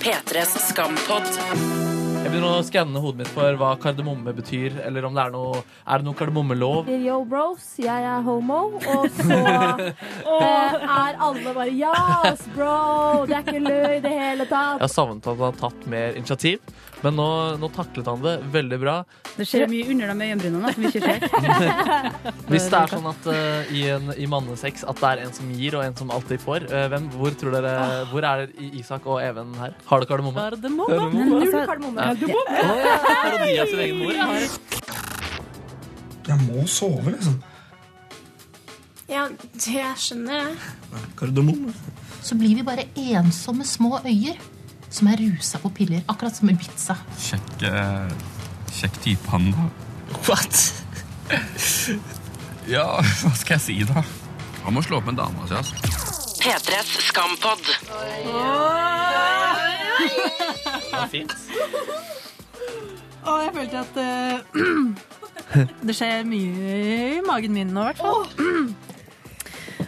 P3s skampod. Jeg begynner å skanne hodet mitt for hva kardemomme betyr, eller om det er noe Er det noe kardemommelov? Yo, bros, jeg er homo. Og så eh, er alle bare Yes, bro! Det er ikke løy i det hele tatt. Jeg har savnet at han har tatt mer initiativ, men nå, nå taklet han det veldig bra. Det skjer mye under de øyenbrynene som ikke skjer. Hvis det er sånn at uh, i, en, i mannesex at det er en som gir og en som alltid får, uh, hvem, hvor tror dere Hvor er Isak og Even her? Har det kardemomme? Men Null altså, kardemomme. Å parodi av sin egen mor. Jeg må sove, liksom. Ja, det skjønner jeg. Kardemomme. så blir vi bare ensomme små øyer som er rusa på piller, akkurat som Ibiza. Kjekk, eh, kjekk type han, da. What? Ja, hva skal jeg si, da? Han må slå opp med dama si, altså. P3s skampod. Det var fint. Å, jeg følte at uh, det skjer mye i magen min nå, i hvert fall.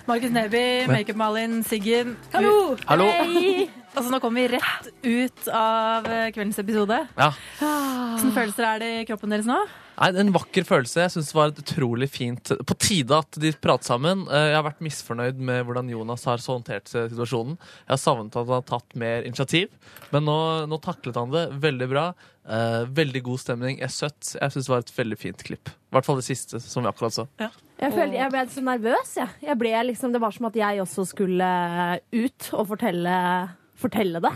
Markus Neby, Makeup-Malin, Siggen. Hallo! Hallo. Altså, nå kommer vi rett ut av eh, kveldens episode. Ja. Hvilke følelser er det i kroppen deres nå? Nei, En vakker følelse. Jeg synes det var et utrolig fint På tide at de prater sammen. Eh, Jeg har vært misfornøyd med hvordan Jonas har så håndtert situasjonen. Jeg har savnet at han har tatt mer initiativ, men nå, nå taklet han det veldig bra. Eh, veldig god stemning. Jeg Er søtt. Jeg synes det var et veldig fint klipp. I hvert fall det siste, som vi akkurat så. Jeg, følte, jeg ble så nervøs. Jeg. Jeg ble liksom, det var som at jeg også skulle ut og fortelle, fortelle det.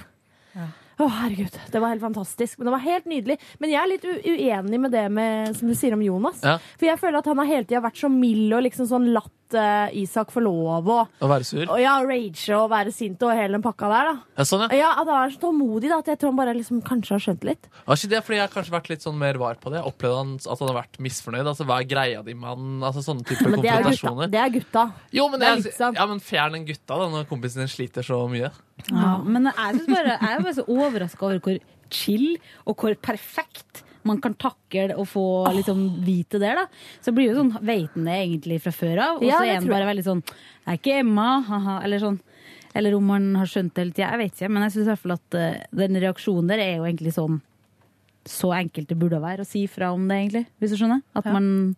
Å, herregud. Det var helt fantastisk. Men det var helt nydelig. Men jeg er litt uenig med det med, som du sier om Jonas. Ja. For jeg føler at han har hele tida vært så mild og liksom sånn latt uh, Isak får lov å Å være sur. og ja, rage og være sint og hele den pakka der, da. Ja, sånn, ja. Ja, At han er så tålmodig da, at jeg tror han bare liksom kanskje har skjønt litt. Det var ikke det, fordi Jeg har kanskje vært litt sånn mer var på det. Jeg opplevde han, at han har vært misfornøyd. Altså, Hva er greia di med han? Altså, sånne typer Men det er gutta. konfrontasjoner. Det er gutta. Jo, men, Det er jeg- litt sant. ja, men fjern den gutta da, når kompisen din sliter så mye. Ja, men jeg, bare, jeg er bare så overraska over hvor chill og hvor perfekt man kan takle å få liksom, vite det. da. Så blir jo sånn, veitende egentlig fra før av, og Ja, så er en bare veldig sånn Det er ikke Emma, haha, eller sånn. Eller om han har skjønt det hele tida, jeg vet ikke. Men jeg syns i hvert fall at uh, den reaksjonen der er jo egentlig sånn så enkelt det burde være å si fra om det, egentlig. Hvis du skjønner? At man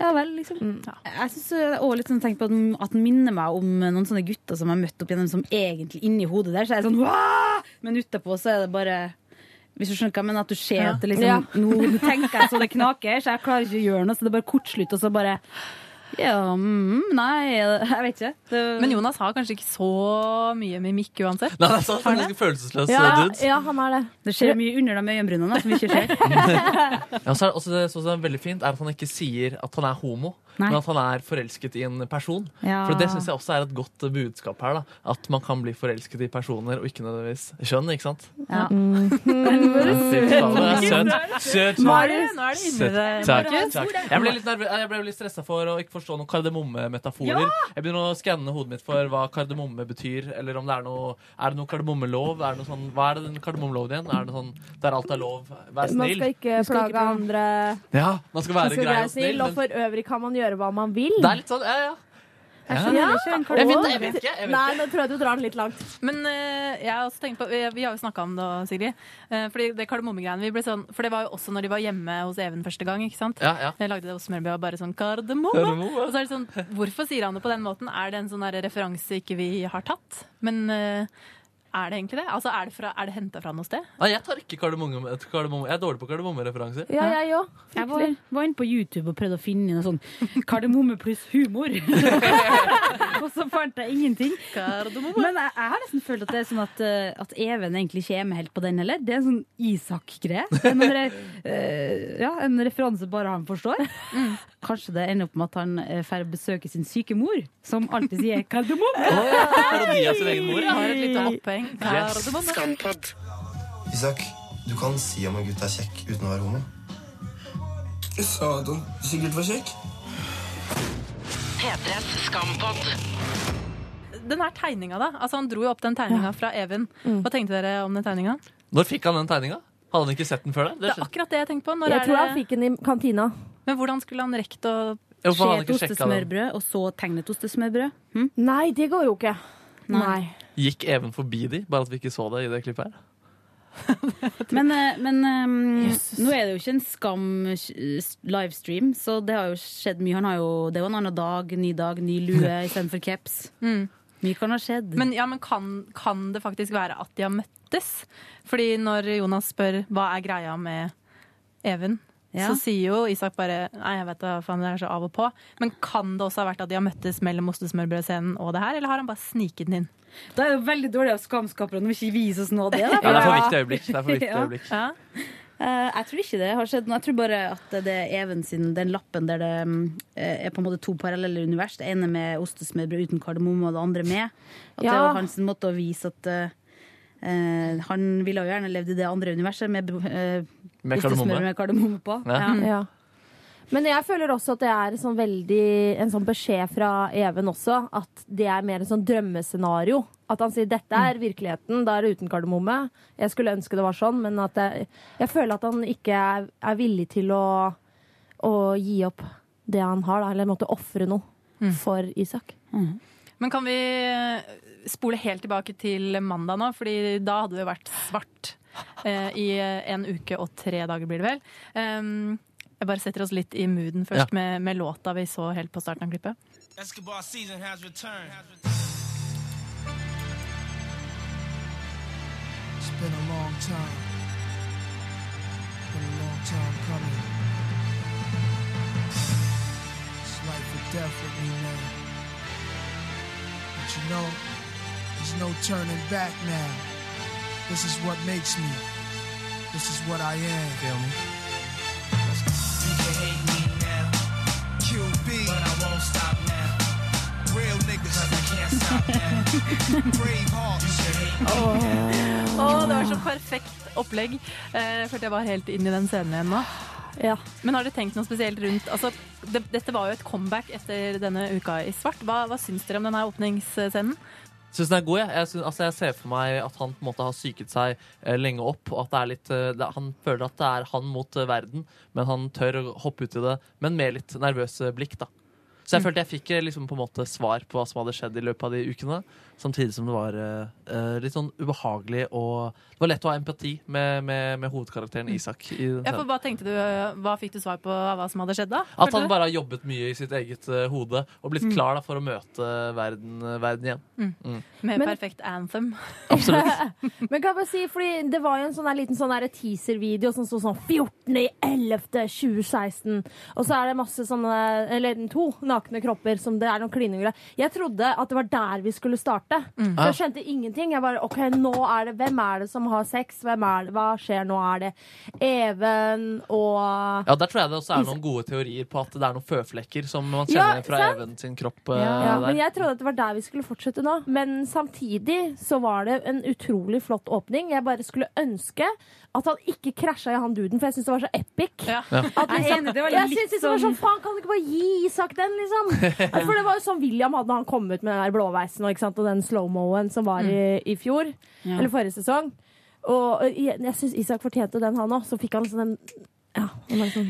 ja vel, liksom. Jeg synes også litt sånn tenkt på at den, minner meg om noen sånne gutter som jeg har møtt opp gjennom som egentlig inni hodet der, så er det sånn «Wah!» Men utapå så er det bare hvis du skjønner hva jeg mener, at du ser at det liksom Ja. nå, tenker jeg så det knaker, så jeg klarer ikke å gjøre noe, så det er bare kortslutt, og så bare Ja, mm, nei, jeg vet ikke. Det, Men Jonas har kanskje ikke så mye mimikk uansett. Nei, det er sant, han er ganske følelsesløs Ja, dude. ja, han er det. det skjer mye under de øyenbrynene som ikke skjer. Ja, så er det også det som er veldig fint, er at han ikke sier at han er homo, Nei. men at han er forelsket i en person. Ja. For det syns jeg også er et godt budskap her. da At man kan bli forelsket i personer, og ikke nødvendigvis kjønn. ikke sant? Ja. Er søt. Søt. Nå er det, nå det inni Søt. Takk, takk. Jeg ble litt, nervø- litt stressa for å ikke forstå noen kardemommemetaforer. Jeg begynner å skanne hodet mitt for hva kardemomme betyr, eller om det er noe Er det noe kardemommelov? Er det noe sånn, hva er det den kardemommeloven igjen? Er det sånn der alt er lov? Vær Man snill? skal ikke plage andre. Ja, man skal Man være skal grei være og snill. snill, og men for øvrig kan man gjøre hva man vil. det er litt sånn, ja, ja. Ja. Jeg vet, jeg vet ikke. Jeg vet Nei, nå tror jeg du drar den litt langt. Men uh, jeg har også tenkt på, vi, vi har jo snakka om det, Sigrid. Uh, fordi det kardemommegreiene vi sånn, For det var jo også når de var hjemme hos Even første gang. ikke sant? Ja, ja. Jeg lagde det hos Smørby og bare sånn kardemomme. Og så er det sånn, Hvorfor sier han det på den måten? Er det en sånn referanse ikke vi har tatt? Men eh, er det egentlig det? Altså, Er det, fra- er det henta fra noe sted? Nei, jeg tar ikke kardemomme. kardemomme. Jeg er dårlig på kardemommereferanser. Ja, jeg òg. Jeg var, var inne på YouTube og prøvde å finne noe sånn kardemomme pluss humor. og så fant jeg ingenting. Men jeg, jeg har nesten følt at det er sånn at, eh, at Even egentlig ikke er med helt på den heller. Det er en sånn Isak-greie. Det er re- eh, Ja, en referanse bare han forstår. Kanskje det ender opp med at han eh, får besøke sin syke mor, som alltid sier kardemomme. Å ja, parodi av sin egen mor, Jeg Har et lite oppheng. Yes. Kardemomme. Skampod. Isak, du kan si om en gutt er kjekk uten å være homo. Jeg sa at han sikkert var kjekk. P3s skampod. Den her tegninga, da. Altså Han dro jo opp den tegninga fra Even. Hva tenkte dere om den tegninga? Når fikk han den tegninga? Hadde han ikke sett den før det? Det det er akkurat det jeg tenkte på. Når Jeg er tror det... han fikk den i kantina. Men hvordan skulle han rekt å Se et ostesmørbrød, og så tegne et ostesmørbrød. Hm? Nei, det går jo ikke. Nei. Gikk Even forbi de, bare at vi ikke så det i det klippet her? Men, eh, men um, nå er det jo ikke en Skam-livestream, så det har jo skjedd mye. Han har jo, det er jo en annen dag, ny dag, ny lue istedenfor caps. Mye kan ha skjedd. Men, ja, men kan, kan det faktisk være at de har møttes? Fordi når Jonas spør hva er greia med Even, Ja. så sier jo Isak bare Nei, jeg vet da faen, det er så av og på. Men kan det også ha vært at de har møttes mellom ostesmørbrødscenen og det her, eller har han bare sniket den inn? Da er det jo veldig dårlig av Skamskaperne å ikke vise oss noe av det. Da. Ja, det er for viktig øyeblikk. Det er for viktig Ja. Ja. Uh, jeg tror ikke det har skjedd noe. Jeg tror bare at det er Even sin, den lappen der det eh, er på en måte to parallelle univers. Det ene med ostesmørbrød uten kardemomme, og det andre med. At det var hans måte å vise at eh, eh, han ville jo gjerne levd i det andre universet med eh, Med ostesmør med kardemomme på. Ja. Ja. Men jeg føler også at det er sånn veldig, en sånn beskjed fra Even også, at det er mer en sånn drømmescenario. At han sier dette er virkeligheten, da er det uten kardemomme. Jeg skulle ønske det var sånn, men at jeg, jeg føler at han ikke er, er villig til å, å gi opp det han har, da, eller måtte ofre noe for Isak. Men kan vi eh, spole helt tilbake til mandag nå? Fordi da hadde det vært svart eh, i en uke og tre dager, blir det vel. Um, jeg bare setter oss litt i mooden først Ja. med, med låta vi så helt på starten av klippet. Escobar season has returned. It's been a long time. Been a long time coming. It's life or death with me now. But you know, there's no turning back now. This is what makes me. This is what I am. Feel me? You can hate me now. QB. But I won't stop now. Real niggas. Cause I can't stop now. Brave hearts. You can hate me Å, det var så perfekt opplegg. Eh, Jeg følte jeg var helt inn i den scenen igjen nå. Ja. Men har dere tenkt noe spesielt rundt altså, det, Dette var jo et comeback etter denne uka i svart. Hva, hva syns dere om denne åpningsscenen? Syns den er god, jeg. Jeg, synes, altså, jeg ser for meg at han på en måte har psyket seg eh, lenge opp. Og at det er litt eh, det, Han føler at det er han mot eh, verden, men han tør å hoppe ut i det. Men med litt nervøse blikk, da. Så jeg følte jeg fikk eh, liksom på en måte svar på hva som hadde skjedd i løpet av de ukene. Samtidig som det var eh, eh, litt sånn ubehagelig og Det var lett å ha empati med, med, med hovedkarakteren Isak. I den Ja, for hva tenkte du, Hva fikk du svar på av hva som hadde skjedd da? At han bare har jobbet mye i sitt eget uh, hode og blitt Mm. klar da, for å møte verden, verden igjen. Mm. Mm. Med Men- perfekt anthem. Absolutt. Men kan jeg bare si, fordi det var jo en sånn liten sånn teaser-video som sto sånn 14.11.2016. Og så er det masse sånne, eller to nakne kropper som det er noen klininger av. Jeg trodde at det var der vi skulle starte. Mm. Så jeg skjønte ingenting. Jeg bare, ok, nå er det, Hvem er det som har sex? Hvem er det, hva skjer nå? Er det Even og Ja, Der tror jeg det også er noen gode teorier på at det er noen føflekker som man Ja, kjenner fra sant? Even sin kropp. Ja. Ja, men jeg trodde at det var der vi skulle fortsette nå. Men samtidig så var det en utrolig flott åpning. Jeg bare skulle ønske at han ikke krasja i han duden, for jeg syns det var så epic. Ja. At Jeg liksom, det var jeg syns synes det var sånn- faen, kan du ikke bare gi Isak den, liksom? For det var jo sånn William hadde når han kom ut med den der blåveisen og, ikke sant, og den slow-moen som var i, i fjor. Ja. Eller forrige sesong. Og jeg, jeg syns Isak fortjente den, han òg. Så fikk han sånn den Ja. sånn,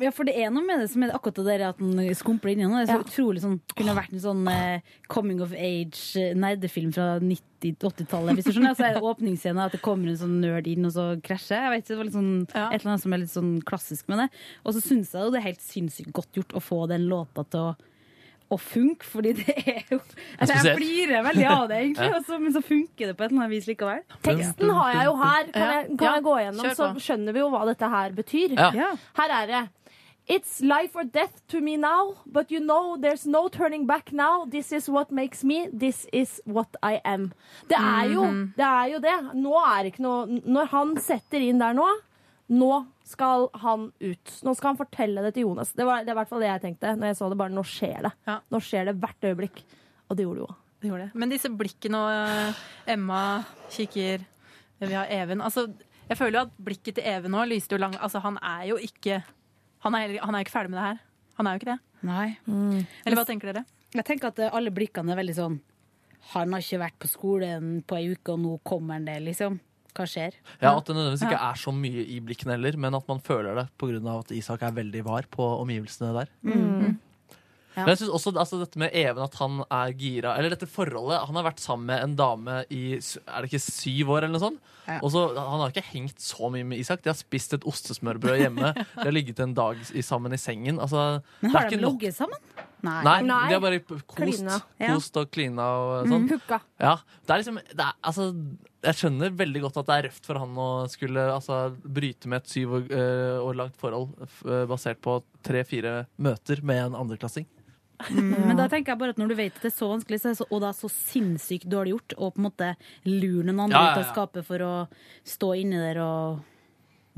Ja, for det er noe med det som er akkurat det der at den skumper inn i. Det er så utrolig sånn, kunne vært en sånn uh, coming of age eh, nerdefilm fra 90-80-tallet. Hvis du skjønner, så er det åpningsscenen at det kommer en sånn nerd inn og så krasjer. Jeg vet det var litt sånn, Et eller annet som er litt sånn klassisk med det. Og så syns jeg jo det er helt sinnssykt godt gjort å få den låta til å å funke, fordi det er jo altså, Jeg flirer veldig av det, egentlig, Ja. også, men så funker det på et eller annet vis likevel. Teksten har jeg jo her. Kan jeg, kan Ja, jeg gå gjennom, så skjønner vi jo hva dette her betyr. Her er det. It's life or death to me now, but you know there's no turning back now. This is what makes me, this is what I am. Det er jo Mhm. det. Er jo det. Nå er det ikke noe Når han setter inn der nå, nå skal han ut. Nå skal han fortelle det til Jonas. Det, var, det var i hvert fall det jeg tenkte når jeg så det. Bare nå skjer det. Nå skjer det hvert øyeblikk. Og det gjorde det jo. Det gjorde det. Men disse blikkene og eh, Emma kikker Vi har Even. Altså, jeg føler jo at blikket til Even nå lyste jo langt Altså, han er jo ikke Han er, han er ikke ferdig med det her. Han er jo ikke det. Nei. Eller hva tenker dere? Jeg tenker at eh, alle blikkene er veldig sånn Han har ikke vært på skolen på ei uke, og nå kommer han det, liksom. Hva skjer? Ja, At det nødvendigvis ikke er så mye i blikkene heller, men at man føler det pga. at Isak er veldig var på omgivelsene der. Mm. Men jeg synes også altså, dette med Even, at han er gira Eller dette forholdet Han har vært sammen med en dame i Er det ikke syv år, eller noe sånt? Ja. Og så, Han har ikke hengt så mye med Isak. De har spist et ostesmørbrød hjemme. De har ligget en dag i, sammen i sengen. Altså, Men det er har de ikke ligget sammen? Nei. Nei, Nei. de har bare kost, Klina. Kost og klina og sånn. Pukka. Ja, det er liksom det er, altså, Jeg skjønner veldig godt at det er røft for han å skulle altså, bryte med et syv år, uh, år langt forhold eh, basert på tre-fire møter med en andreklassing. Mm, Men da tenker jeg bare at når du vet at det er så vanskelig, så er det så, og det er så sinnssykt dårlig gjort, og på en måte lure noen andre Ja, ja, ut av skapet for å stå inni der og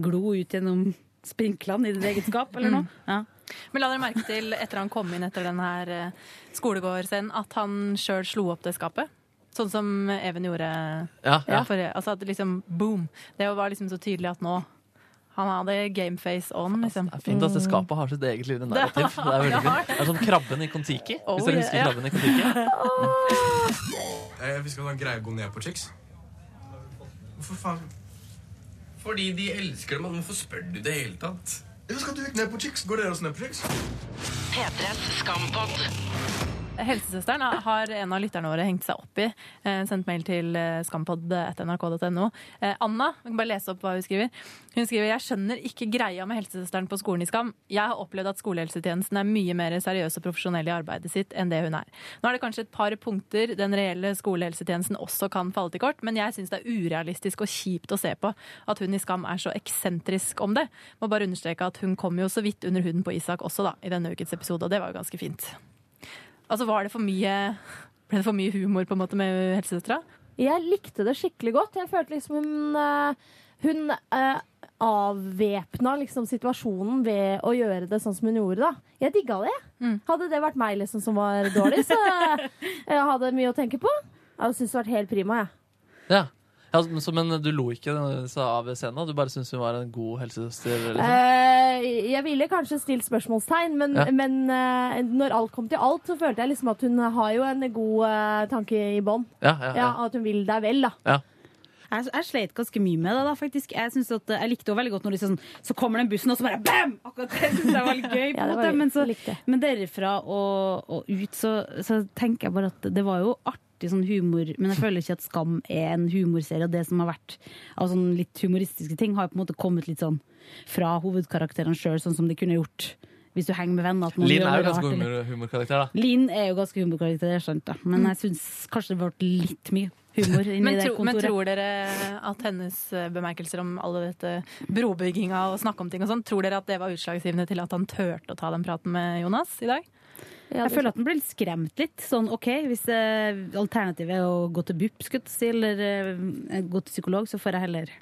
glo ut gjennom sprinklene i ditt eget skap, eller noe. Ja. Men la dere merke til etter han kom inn etter denne her eh, at han sjøl slo opp det skapet? Sånn som Even gjorde Ja, ja. forrige. Altså at liksom boom. Det var liksom så tydelig at nå Han hadde gameface on, liksom. Det er fint at det skapet har sitt eget lille narrativ. Det er veldig fint. Det er som krabben i Kon-Tiki. Oh, Hvis dere husker ja. krabben i Kon-Tiki. Eh, vi skal greie å gå ned på chicks. Hvorfor faen? Fordi de elsker dem, hvorfor spør du i det hele tatt? Ja, skal du ikke ned på chicks? Går dere også ned på chicks? P3s Skampod. Helsesøsteren har en av lytterne våre hengt seg opp i. Eh, sendt mail til eh, skampod.nrk.no. Eh, Anna, jeg kan bare lese opp hva hun skriver. Hun skriver jeg skjønner ikke greia med helsesøsteren på skolen i Skam. Jeg har opplevd at skolehelsetjenesten er mye mer seriøs og profesjonell i arbeidet sitt enn det hun er. Nå er det kanskje et par punkter den reelle skolehelsetjenesten også kan falle til kort, men jeg syns det er urealistisk og kjipt å se på at hun i Skam er så eksentrisk om det. Må bare understreke at hun kom jo så vidt under huden på Isak også, da, i denne ukens episode, og det var jo ganske fint. Altså, var det for mye Ble det for mye humor på en måte med helsesøstera? Jeg likte det skikkelig godt. Jeg følte liksom hun eh, Hun uh, avvæpna liksom situasjonen ved å gjøre det sånn som hun gjorde. da. Jeg digga det. Hadde det vært meg liksom som var dårlig, så eh, jeg hadde mye å tenke på. Jeg hadde syntes det vært helt prima. jeg. Ja. Ja, så, men du lo ikke så av scenen? Du bare syntes hun var en god helsesøster? Liksom. Eh, jeg ville kanskje stilt spørsmålstegn, men, Ja. men eh, når alt kom til alt, så følte jeg liksom at hun har jo en god eh, tanke i bånn. Ja, ja, ja. Ja, at hun vil deg vel, da. Ja. Jeg, jeg slet ganske mye med det, da, faktisk. Jeg, synes at, jeg likte det veldig godt når de sånn, så kommer den bussen, og så bare bam! Akkurat det synes jeg var litt gøy. på Ja, var- Men, så, men derifra og, og ut, så, så tenker jeg bare at det var jo artig sånn humor, men jeg føler ikke at Skam er en humorserie. Og det som har vært av sånn litt humoristiske ting, har på en måte kommet litt sånn fra hovedkarakterene sjøl, sånn som de kunne gjort hvis du henger med venner. Linn er jo ganske humor, humorkarakter, da. Linn er jo ganske humorkarakter, det er sant, da. Men jeg syns kanskje det ble litt mye humor inni Men, det tro, men tror dere at hennes eh, bemerkelser om alle dette brobygginga og snakke om ting og sånn, tror dere at det var utslagsgivende til at han turte å ta den praten med Jonas i dag? Jeg føler at den ble litt skremt litt. Sånn, ok, Hvis eh, alternativet er å gå til BUP skulle si, eller eh, gå til psykolog, så får jeg heller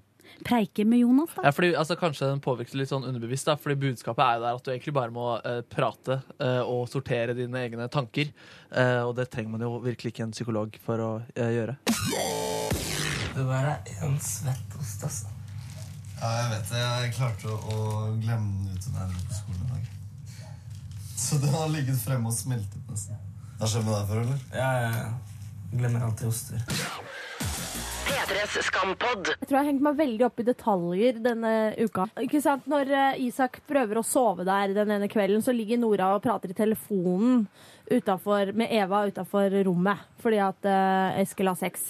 preike med Jonas. da. Ja, fordi, altså, kanskje den påvirker litt sånn underbevisst, da, fordi budskapet er jo der at du egentlig bare må eh, prate eh, og sortere dine egne tanker. Eh, og det trenger man jo virkelig ikke en psykolog for å eh, gjøre. Det der er en svett ost, altså. Ja, jeg vet det. Jeg klarte å, å glemme den ute da jeg dro på skolen i dag. Så den har ligget fremme og smeltet nesten. Det har skjedd med deg før, eller? Ja, ja, ja. Glemmer alltid oster. Skampod. Jeg tror jeg har hengt meg veldig opp i detaljer denne uka. Ikke sant? Når eh, Isak prøver å sove der den ene kvelden, så ligger Nora og prater i telefonen utenfor, med Eva utafor rommet fordi at uh, Eskil har sex.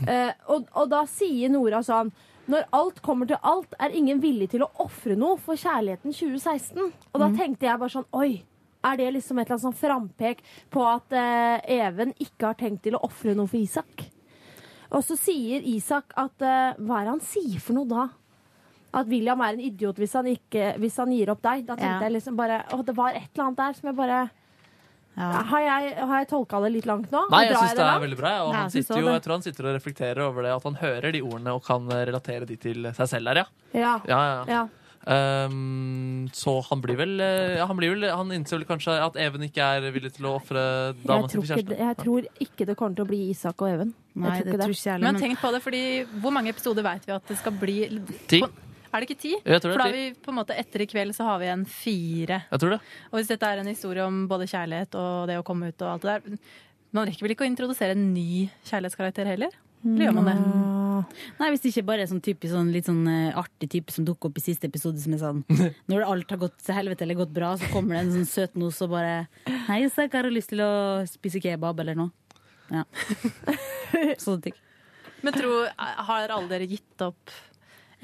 Uh, og, og da sier Nora sånn Når alt kommer til alt, er ingen villig til å ofre noe for kjærligheten 2016. Og da tenkte jeg bare sånn Oi! Er det liksom et eller annet sånn frampek på at uh, Even ikke har tenkt til å ofre noe for Isak? Og så sier Isak at uh, Hva er det han sier for noe da? At William er en idiot hvis han, ikke, hvis han gir opp deg. Da tenkte Ja. jeg liksom bare Å, det var et eller annet der som jeg bare Har jeg, har jeg tolka det litt langt nå? Nei, jeg syns det er langt? veldig bra. Og Ja, han sitter jo, jeg tror han sitter og reflekterer over det, at han hører de ordene og kan eh, relatere de til seg selv der, ja. Ja. Ja, ja, ja. Ja. Ehm, så han blir vel eh, ja, Han, blir vel, han innser vel kanskje at Even ikke er villig til å ofre Jeg dama si for kjæresten. jeg tror ikke det kommer til å bli Isak og Even. Nei, jeg det tror tror ikke ikke jeg. Men Men tenk på det, fordi hvor mange episoder vet vi at det skal bli? Ti. Er det ikke ti? Jeg tror det er For da har vi på en måte etter i kveld så har vi en fire. Jeg tror det. Og hvis dette er en historie om både kjærlighet og det å komme ut og alt det der Man rekker vel ikke å introdusere en ny kjærlighetskarakter heller? Eller gjør man det? Nei, hvis det ikke bare er sånn typisk sånn, litt sånn eh, artig type som dukker opp i siste episode, som er sånn Når alt har gått til helvete eller gått bra, så kommer det en sånn søt nos og bare Hei, så jeg har lyst til å spise kebab eller noe. Ja. Sånne ting. Men tro, har alle dere gitt opp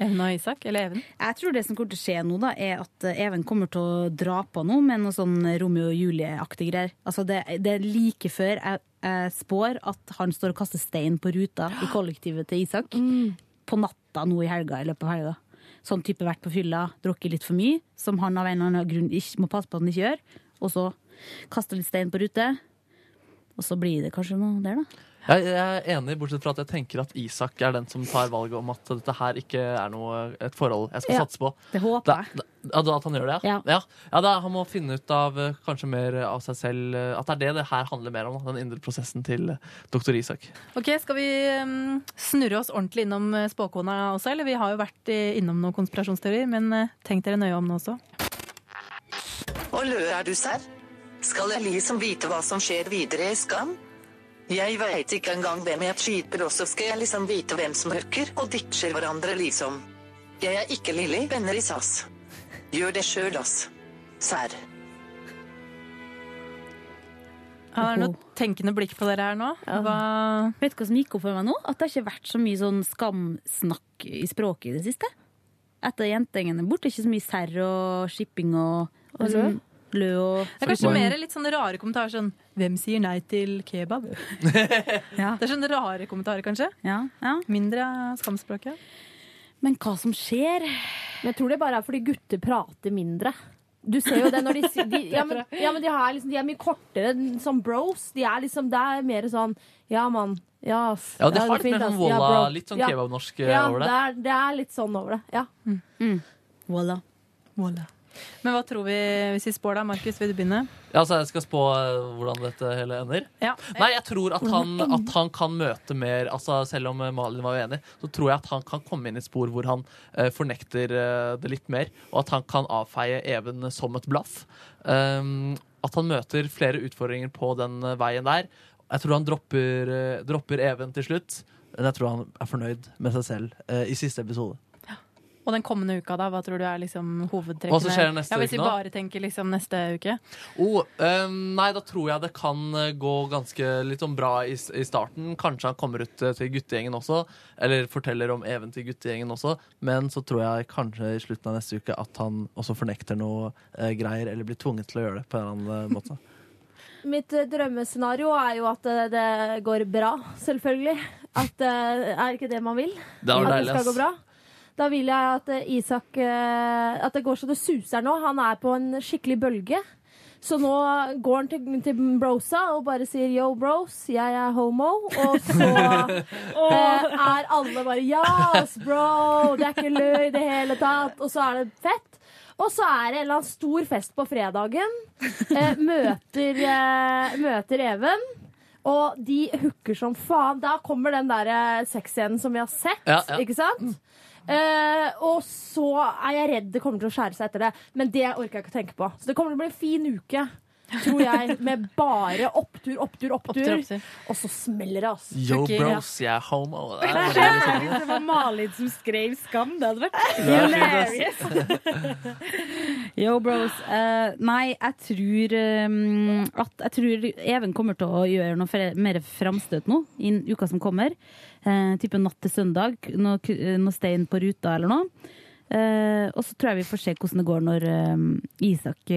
Even og Isak? Eller Even? Jeg tror det som kommer til å skje nå, da, er at eh, Even kommer til å dra på noe med noe sånn Romeo og Julie-aktig greier. Altså det, det er like før jeg, jeg spår at han står og kaster stein på ruta i kollektivet til Isak. På natta nå i helga, i løpet av helga. Sånn type vært på fylla, drukket litt for mye, som han av en eller annen grunn ikke, må passe på at han ikke gjør. Og så kaster litt stein på rute. Og så blir det kanskje noe der, da. Jeg, jeg er enig, bortsett fra at jeg tenker at Isak er den som tar valget om at dette her ikke er noe, et forhold jeg skal Ja, satse på. det håper jeg. Da, da, at han gjør det, ja? Ja. ja. da, han må finne ut av eh, kanskje mer av seg selv. eh, At det er det det her handler mer om. Den indre prosessen til eh, doktor Isak. Ok, Skal vi um, snurre oss ordentlig innom spåkona også? Eller vi har jo vært innom noen konspirasjonsteorier, men tenk dere nøye om nå også. Og lø er du serr? Skal jeg liksom vite hva som skjer videre i Skam? Jeg veit ikke engang hvem jeg skyter, og så skal jeg liksom vite hvem som hooker og ditcher hverandre, liksom. Jeg er ikke Lilly, venner i SAS. Gjør det sjøl, ass. Serr. Jeg er noe tenkende blikk på dere her nå. Hva... Vet du hva som gikk opp for meg nå? At det har ikke vært så mye sånn skamsnakk i språket i det siste. Etter jentegjengen er borte, ikke så mye serr og shipping og, Og og sånn lø og Det er kanskje mer litt sånne rare kommentarer sånn Hvem sier nei til kebab? Ja. Det er sånne rare kommentarer, kanskje. Ja, ja. Mindre skamspråket. Men hva som skjer? Men jeg tror det bare er fordi gutter prater mindre. Du ser jo det når de, sier de ja, men, ja, men de, har liksom, de er mye kortere enn som bros. De er liksom, det er mer sånn Ja, mann. Ja, ass. Ja, de det har litt mer sånn walla, Ja, litt sånn kebabnorsk eh, Ja, over det. det er, det er litt sånn over det. Ja. Voila. Men hva tror vi hvis vi spår da? Markus, vil du begynne? Ja, altså Jeg skal spå eh, hvordan dette hele ender. Ja. Nei, jeg tror at han, at han kan møte mer altså Selv om eh, Malin var uenig, så tror jeg at han kan komme inn i spor hvor han uh, fornekter uh, det litt mer, og at han kan avfeie Even som et blaff. Um, at han møter flere utfordringer på den uh, veien der. Jeg tror han dropper, dropper Even til slutt, men jeg tror han er fornøyd med seg selv eh, i siste episode. Og den kommende uka, da? Hva tror du er liksom hovedtrekkene? Hva som skjer neste ja, Hvis uke vi nå? bare tenker liksom neste uke. Oh, ehm, nei, da tror jeg det kan eh, gå ganske litt om bra i, i starten. Kanskje han kommer ut eh, til guttegjengen også, eller forteller om Even til guttegjengen også. Men så tror jeg kanskje i slutten av neste uke at han også fornekter noe eh, greier, eller blir tvunget til å gjøre det på en eller annen eh, måte. Mitt eh, drømmescenario er jo at eh, det går bra, selvfølgelig. At, det er ikke det man vil? Det at deilig, det skal gå bra. Da vil jeg at eh, Isak eh, At det går så det suser nå. Han er på en skikkelig bølge. Så nå går han til, til brosa og bare sier 'yo, bros, jeg er homo'. Og så eh, er alle bare 'yes, bro', det er ikke løy i det hele tatt. Og så er det fett. Og så er det en eller annen stor fest på fredagen. Eh, møter, eh, møter Even. Og de hooker som faen. Da kommer den der eh, sexscenen som vi har sett. Ja, ja. Ikke sant? Eh, og så er jeg redd det kommer til å skjære seg etter det. Men det orker jeg ikke å tenke på. Så det kommer til å bli en fin uke. Tror jeg, med bare opptur, opptur, opptur. Opptur, opptur. Og så smeller det, altså. Yo, bros, jeg er homo. Det er Hvis sånn. det var Malin som skrev Skam, det hadde vært hilarious. Yo, bros. Uh, nei, jeg tror um, at Jeg tror Even kommer til å gjøre noe mer framstøt nå i uka som kommer. Uh, type natt til søndag. Noe, noe stein på ruta eller noe. Uh, og så tror jeg vi får se hvordan det går når um, Isak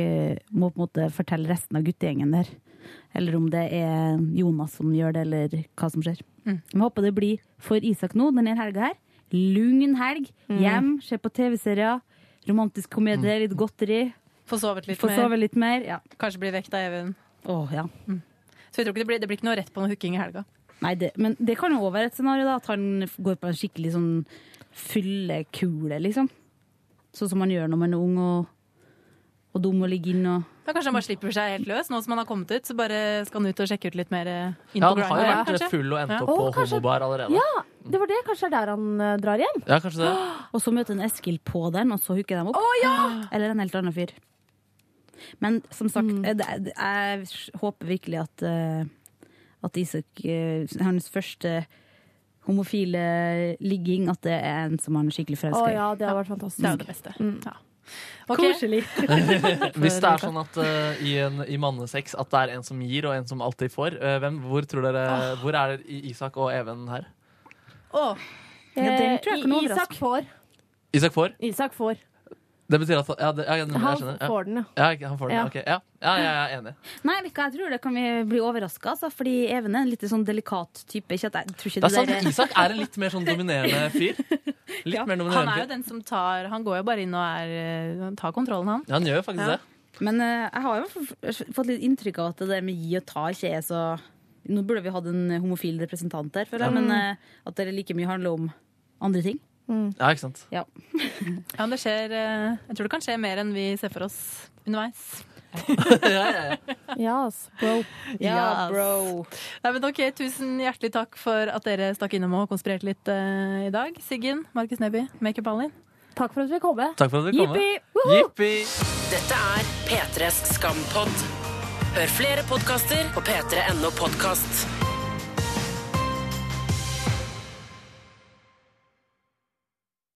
må på en måte fortelle resten av guttegjengen der. Eller om det er Jonas som gjør det, eller hva som skjer. Mm. Jeg håper det blir for Isak nå, denne helga her. Lugn helg. Mm. Hjem, se på TV-serier. Romantisk komedie, litt godteri. Få sovet litt Få mer. sove litt mer. Ja. Kanskje bli vekt av Even. Oh, ja. Så jeg tror ikke det blir, det blir ikke noe rett på noe hooking i helga. Nei, det, men det kan jo også være et scenario, da. At han går på en skikkelig sånn fyllekule, liksom. Sånn som man gjør når man er ung og, og dum og ligger inn og Da Kanskje han bare slipper seg helt løs. Nå som han har kommet ut, så bare skal han ut og sjekke ut litt mer eh, inn Ja, på han har jo vært kanskje? full og endt Ja. opp på Å, kanskje- homobar allerede. Ja, det var det. Kanskje det er der han eh, drar hjem? Ja, kanskje det. Og så møter en Eskil på den, og så hooker de opp. Å, ja! Eller en helt annen fyr. Men som sagt, Mm. eh, det, det, jeg håper virkelig at, eh, at Isak eh, Hans første homofile ligging, at det er en som han er skikkelig forelska i. ja, det har vært fantastisk. Det er jo det beste. Mm. Ja. Ok. Koselig. Hvis det er sånn at uh, i, en, i mannesex at det er en som gir, og en som alltid får, uh, hvem, hvor tror dere Hvor er I- Isak og Even her? Oh. Ja, den tror jeg kan Eh. Isak får. Isak får? Isak får. Det betyr at Ja, det, ja, jeg Han skjønner. Ja. får den, ja. Ja, han får den. Ja. Okay. ja. ja, jeg er enig. Nei, vet jeg tror det kan vi bli overraska, altså, fordi Even er en litt sånn delikat type. Ikke at jeg tror ikke Det er sant, der Isak er en litt mer sånn dominerende fyr. Litt mer han er jo den som tar Han går jo bare inn og er, eh, tar kontrollen, han. Ja, han gjør faktisk Ja. det. Men eh, jeg har jo fått litt inntrykk av at det der med gi og ta ikke er så Nå burde vi hatt en homofil representant her, føler jeg, Ja. men eh, at det like mye handler om andre ting. Ja, ikke sant? Ja. Ja, det skjer eh, Jeg tror det kan skje mer enn vi ser for oss underveis. Yes, bro. Ja, Yes. bro. Nei, men ok, Tusen hjertelig takk for at dere stakk innom og konspirerte litt uh, i dag. Siggen, Markus Neby, Makeup Alin. Takk for at vi kom. Takk for at vi kom. Jippi! Jippi! Dette er P3s Skampod. Hør flere podkaster på p3.no podkast.